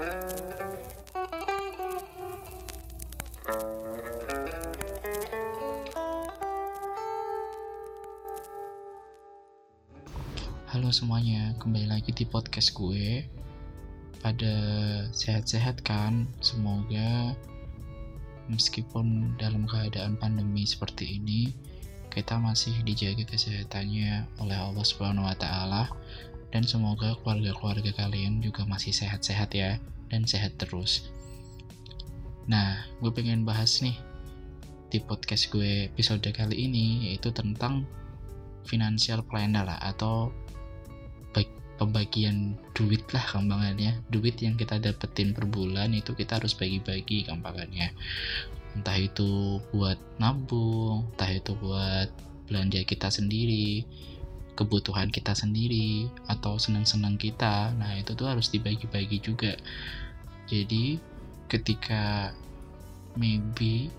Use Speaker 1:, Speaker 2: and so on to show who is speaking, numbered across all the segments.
Speaker 1: Halo semuanya, kembali lagi di podcast gue. Pada sehat-sehat kan? Semoga meskipun dalam keadaan pandemi seperti ini, kita masih dijaga kesehatannya oleh Allah Subhanahu wa taala dan semoga keluarga-keluarga kalian juga masih sehat-sehat ya dan sehat terus. Nah, gue pengen bahas nih di podcast gue episode kali ini yaitu tentang financial planner atau pembagian duit lah gampangannya duit yang kita dapetin per bulan itu kita harus bagi-bagi gampangannya entah itu buat nabung entah itu buat belanja kita sendiri kebutuhan kita sendiri atau senang-senang kita. Nah itu tuh harus dibagi-bagi juga. Jadi ketika maybe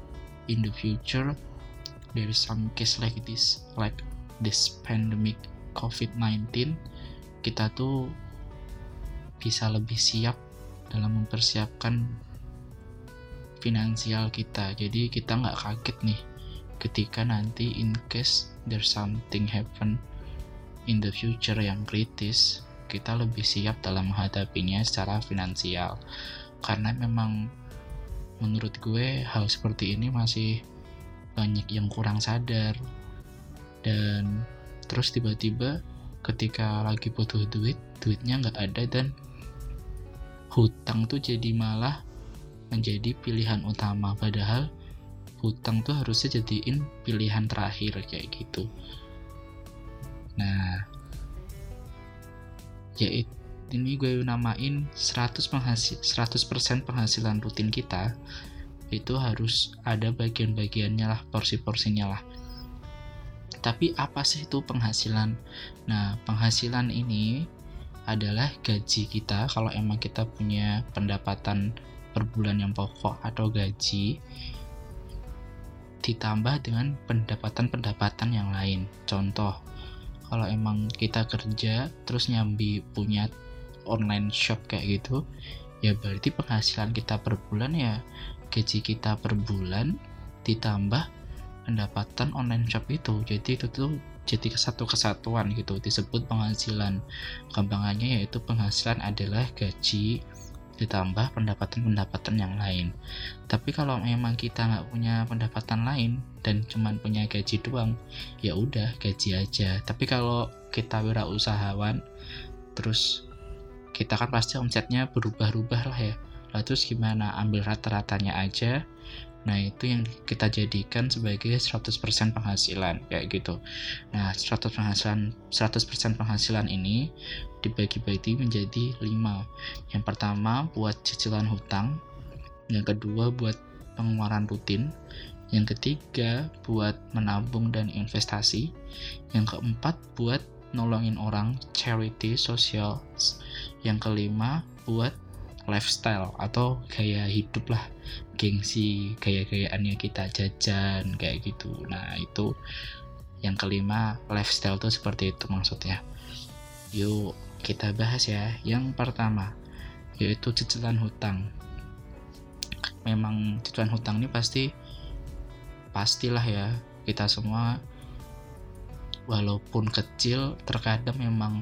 Speaker 1: in the future there is some case like this like this pandemic COVID-19 kita tuh bisa lebih siap dalam mempersiapkan finansial kita. Jadi kita nggak kaget nih ketika nanti in case there's something happen in the future yang kritis kita lebih siap dalam menghadapinya secara finansial. Karena memang menurut gue hal seperti ini masih banyak yang kurang sadar. Dan terus tiba-tiba ketika lagi butuh duit duitnya nggak ada dan hutang tuh jadi malah menjadi pilihan utama. Padahal hutang tuh harusnya jadiin pilihan terakhir kayak gitu nah ya ini gue namain 100 penghasil 100% penghasilan rutin kita itu harus ada bagian-bagiannya lah porsi-porsinya lah tapi apa sih itu penghasilan? Nah, penghasilan ini adalah gaji kita kalau emang kita punya pendapatan per bulan yang pokok atau gaji ditambah dengan pendapatan-pendapatan yang lain. Contoh, kalau emang kita kerja terus nyambi punya online shop kayak gitu, ya berarti penghasilan kita per bulan ya gaji kita per bulan ditambah pendapatan online shop itu. Jadi itu tuh jadi satu kesatuan gitu disebut penghasilan. Gampangannya yaitu penghasilan adalah gaji ditambah pendapatan-pendapatan yang lain. Tapi kalau memang kita nggak punya pendapatan lain dan cuman punya gaji doang ya udah gaji aja. Tapi kalau kita wirausahawan terus kita kan pasti omsetnya berubah-ubah lah ya. Lalu terus gimana? Ambil rata-ratanya aja Nah, itu yang kita jadikan sebagai 100% penghasilan kayak gitu. Nah, 100 penghasilan 100% penghasilan ini dibagi-bagi menjadi 5. Yang pertama buat cicilan hutang, yang kedua buat pengeluaran rutin, yang ketiga buat menabung dan investasi, yang keempat buat nolongin orang charity sosial, yang kelima buat lifestyle atau gaya hidup lah gengsi gaya-gayaannya kita jajan kayak gitu. Nah itu yang kelima lifestyle tuh seperti itu maksudnya. Yuk kita bahas ya. Yang pertama yaitu cicilan hutang. Memang cicilan hutang ini pasti pastilah ya kita semua walaupun kecil terkadang memang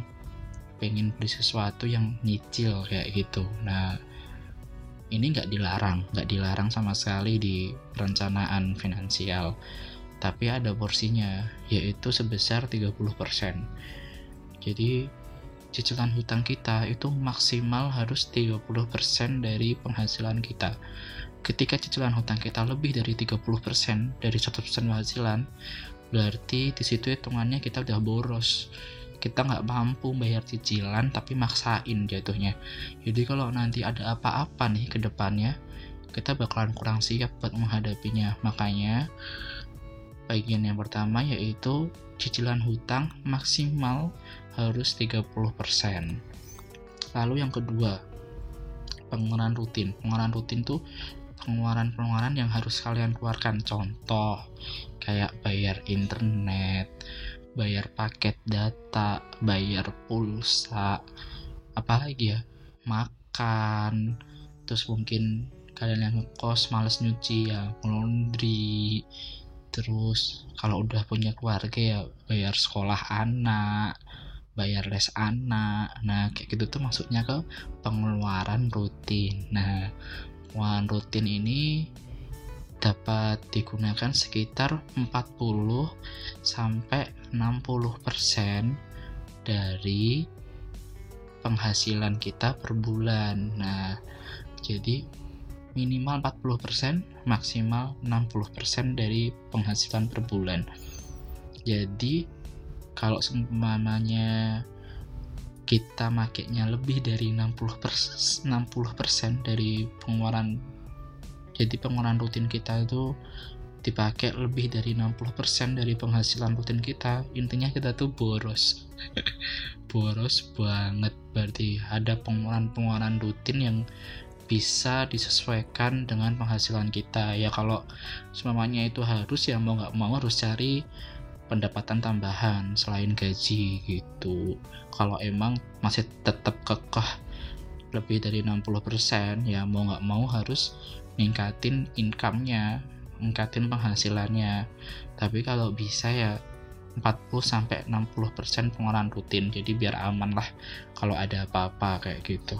Speaker 1: pengen beli sesuatu yang nyicil kayak gitu. Nah ini nggak dilarang nggak dilarang sama sekali di perencanaan finansial. Tapi ada porsinya yaitu sebesar 30% jadi cicilan hutang kita itu maksimal harus 30% dari penghasilan kita. Ketika cicilan hutang kita lebih dari 30% dari 100% penghasilan berarti di situ hitungannya kita udah boros kita nggak mampu bayar cicilan tapi maksain jatuhnya. Jadi kalau nanti ada apa-apa nih ke depannya kita bakalan kurang siap buat menghadapinya. Makanya bagian yang pertama yaitu cicilan hutang maksimal harus 30% lalu yang kedua pengeluaran rutin. Pengeluaran rutin tuh pengeluaran-pengeluaran yang harus kalian keluarkan. Contoh kayak bayar internet bayar paket data, bayar pulsa, apalagi ya, makan, terus mungkin kalian yang ngekos males nyuci ya laundry terus kalau udah punya keluarga ya bayar sekolah anak bayar les anak. Nah kayak gitu tuh maksudnya ke pengeluaran rutin. Nah pengeluaran rutin ini dapat digunakan sekitar 40 sampai 60% dari penghasilan kita per bulan. Nah, jadi minimal 40%, maksimal 60% dari penghasilan per bulan. Jadi kalau seumpamanya kita makainya lebih dari 60% 60% dari pengeluaran jadi pengeluaran rutin kita itu dipakai lebih dari 60% dari penghasilan rutin kita. Intinya kita tuh boros. Boros banget. Berarti ada pengeluaran-pengeluaran rutin yang bisa disesuaikan dengan penghasilan kita. Ya kalau semuanya itu harus ya mau nggak mau harus cari pendapatan tambahan selain gaji gitu. Kalau emang masih tetap kekeh lebih dari 60% ya mau nggak mau harus ningkatin income-nya, ningkatin penghasilannya. Tapi kalau bisa ya 40 sampai 60% pengeluaran rutin. Jadi biar aman lah kalau ada apa-apa kayak gitu.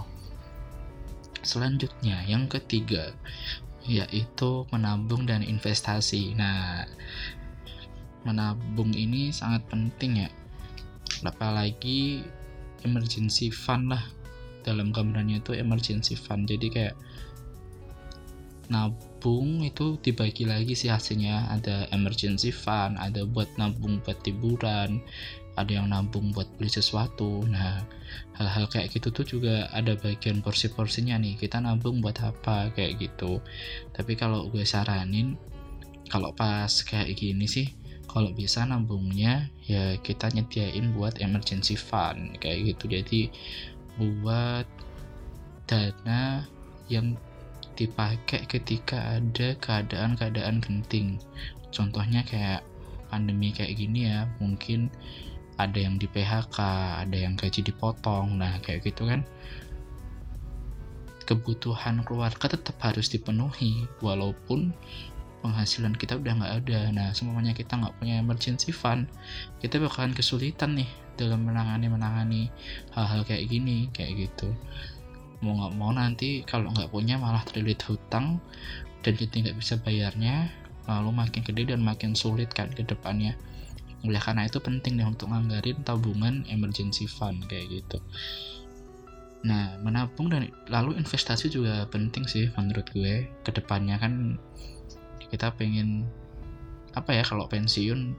Speaker 1: Selanjutnya, yang ketiga yaitu menabung dan investasi. Nah, menabung ini sangat penting ya. Apalagi emergency fund lah dalam gambarannya itu emergency fund. Jadi kayak nabung itu dibagi lagi sih hasilnya. Ada emergency fund ada buat nabung buat liburan ada yang nabung buat beli sesuatu. Nah hal-hal kayak gitu tuh juga ada bagian porsi-porsinya nih. Kita nabung buat apa kayak gitu. Tapi kalau gue saranin kalau pas kayak gini sih kalau bisa nabungnya ya kita nyediain buat emergency fund kayak gitu. Jadi buat dana yang dipakai ketika ada keadaan-keadaan genting. Contohnya kayak pandemi kayak gini ya mungkin ada yang di PHK ada yang gaji dipotong nah kayak gitu kan. Kebutuhan keluarga tetap harus dipenuhi walaupun penghasilan kita udah nggak ada. Nah semuanya kita nggak punya emergency fund kita bakalan kesulitan nih dalam menangani menangani hal-hal kayak gini kayak gitu. Mau nggak mau nanti kalau nggak punya malah terlilit hutang dan jadi nggak bisa bayarnya lalu makin gede dan makin sulit kan ke depannya. Oleh karena itu penting nih untuk nganggarin tabungan emergency fund kayak gitu. Nah menabung dan lalu investasi juga penting sih menurut gue. Ke depannya kan kita pengen apa ya kalau pensiun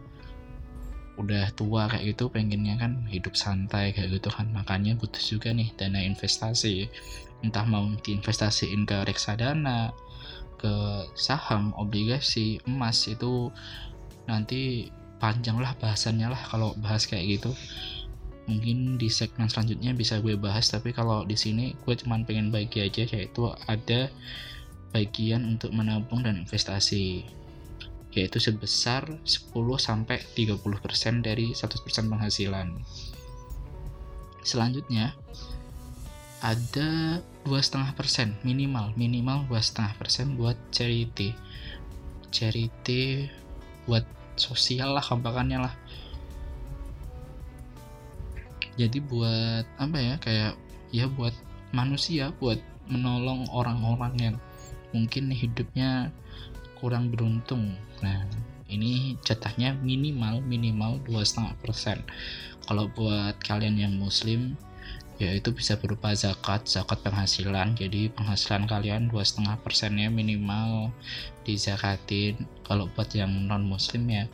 Speaker 1: udah tua kayak gitu pengennya kan hidup santai kayak gitu kan. Makanya butuh juga nih dana investasi. Entah mau diinvestasiin ke reksadana ke saham obligasi emas itu nanti panjang lah bahasannya lah kalau bahas kayak gitu. Mungkin di segmen selanjutnya bisa gue bahas tapi kalau di sini gue cuman pengen bagi aja yaitu ada bagian untuk menabung dan investasi yaitu sebesar 10 sampai 30% dari 100% penghasilan. Selanjutnya ada dua setengah persen minimal minimal dua setengah persen buat charity charity buat sosial lah kampakannya lah jadi buat apa ya kayak ya buat manusia buat menolong orang-orang yang mungkin hidupnya kurang beruntung. Nah ini jatahnya minimal minimal dua setengah persen. Kalau buat kalian yang muslim ya itu bisa berupa zakat zakat penghasilan. Jadi penghasilan kalian dua setengah persennya minimal dizakatin. Kalau buat yang non muslim ya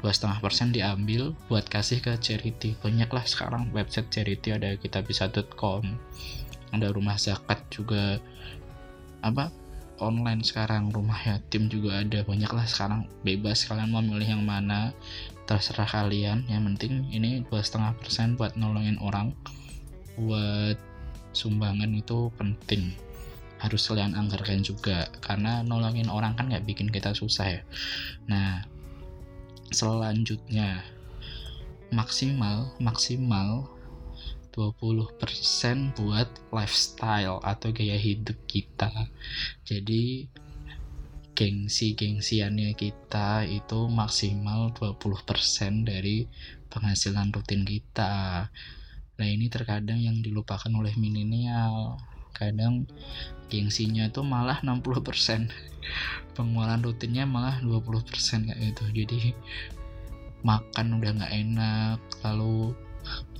Speaker 1: dua setengah persen diambil buat kasih ke charity. Banyaklah sekarang website charity ada kitabisa.com ada rumah zakat juga. Apa online sekarang. Rumah yatim juga ada. Banyak lah sekarang. Bebas kalian mau milih yang mana. Terserah kalian. Yang penting ini dua setengah persen buat nolongin orang. Buat sumbangan itu penting. Harus kalian anggarkan juga. Karena nolongin orang kan nggak bikin kita susah ya. Nah selanjutnya. Maksimal maksimal 20% buat lifestyle atau gaya hidup kita. Jadi gengsi-gengsiannya kita itu maksimal 20% dari penghasilan rutin kita. Nah ini terkadang yang dilupakan oleh milenial. Kadang gengsinya itu malah 60% pengeluaran rutinnya malah 20% kayak gitu. Jadi makan udah nggak enak lalu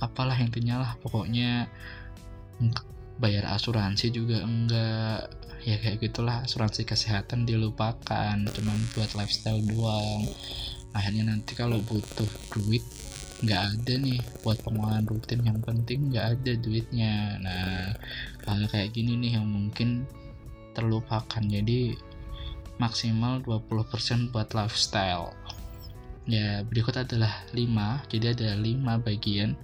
Speaker 1: apalah intinya lah pokoknya bayar asuransi juga enggak. Ya kayak gitulah asuransi kesehatan dilupakan cuman buat lifestyle doang. Akhirnya nanti kalau butuh duit nggak ada nih. Buat pengeluaran rutin yang penting nggak ada duitnya. Nah hal kayak gini nih yang mungkin terlupakan. Jadi maksimal 20% buat lifestyle ya berikut adalah 5 jadi ada 5 bagian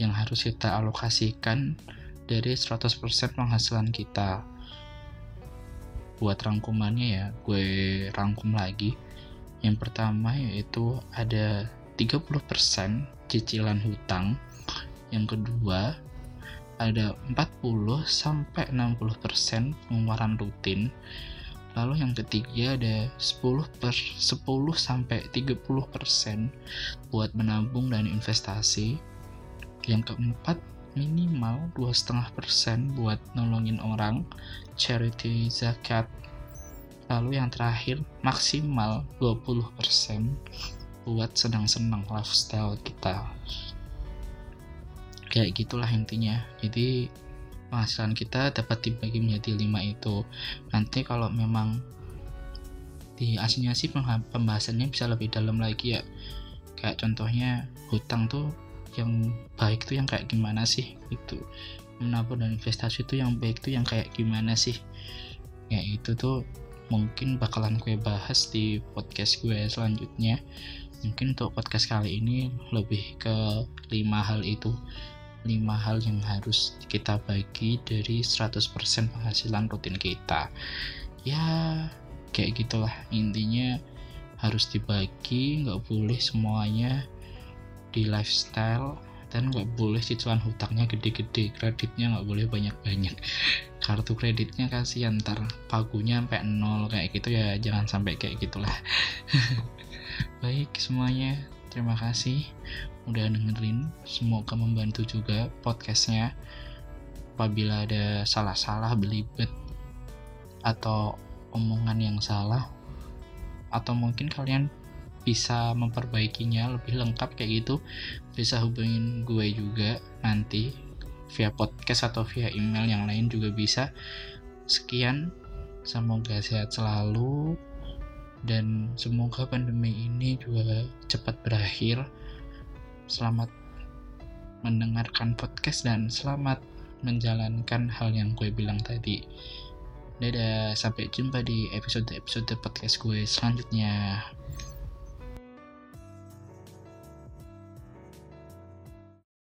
Speaker 1: yang harus kita alokasikan dari 100% penghasilan kita buat rangkumannya ya gue rangkum lagi yang pertama yaitu ada 30% cicilan hutang. Yang kedua, ada 40 sampai 60% pengeluaran rutin. Lalu yang ketiga ada 10 per 10 sampai 30% buat menabung dan investasi. Yang keempat minimal 2,5% buat nolongin orang, charity zakat. Lalu yang terakhir maksimal 20% buat senang-senang lifestyle kita kayak gitulah intinya jadi penghasilan kita dapat dibagi menjadi lima itu. Nanti kalau memang di aslinya sih pembahasannya bisa lebih dalam lagi ya. Kayak contohnya hutang tuh yang baik tuh yang kayak gimana sih itu menabung dan investasi itu yang baik tuh yang kayak gimana sih? Ya itu tuh mungkin bakalan gue bahas di podcast gue selanjutnya. Mungkin untuk podcast kali ini lebih ke lima hal itu lima hal yang harus kita bagi dari 100% penghasilan rutin kita. Ya kayak gitulah. Intinya harus dibagi nggak boleh semuanya di lifestyle dan nggak boleh cicilan hutangnya gede-gede kreditnya nggak boleh banyak-banyak. Kartu kreditnya kasih ntar pagunya sampai nol kayak gitu ya jangan sampai kayak gitulah. Baik semuanya, terima kasih udah dengerin. Semoga membantu juga podcastnya. Apabila ada salah-salah belibet atau omongan yang salah, atau mungkin kalian bisa memperbaikinya lebih lengkap kayak gitu, bisa hubungin gue juga nanti via podcast atau via email yang lain juga bisa. Sekian, semoga sehat selalu dan semoga pandemi ini juga cepat berakhir. Selamat mendengarkan podcast dan selamat menjalankan hal yang gue bilang tadi. Dadah, sampai jumpa di episode-episode podcast gue selanjutnya.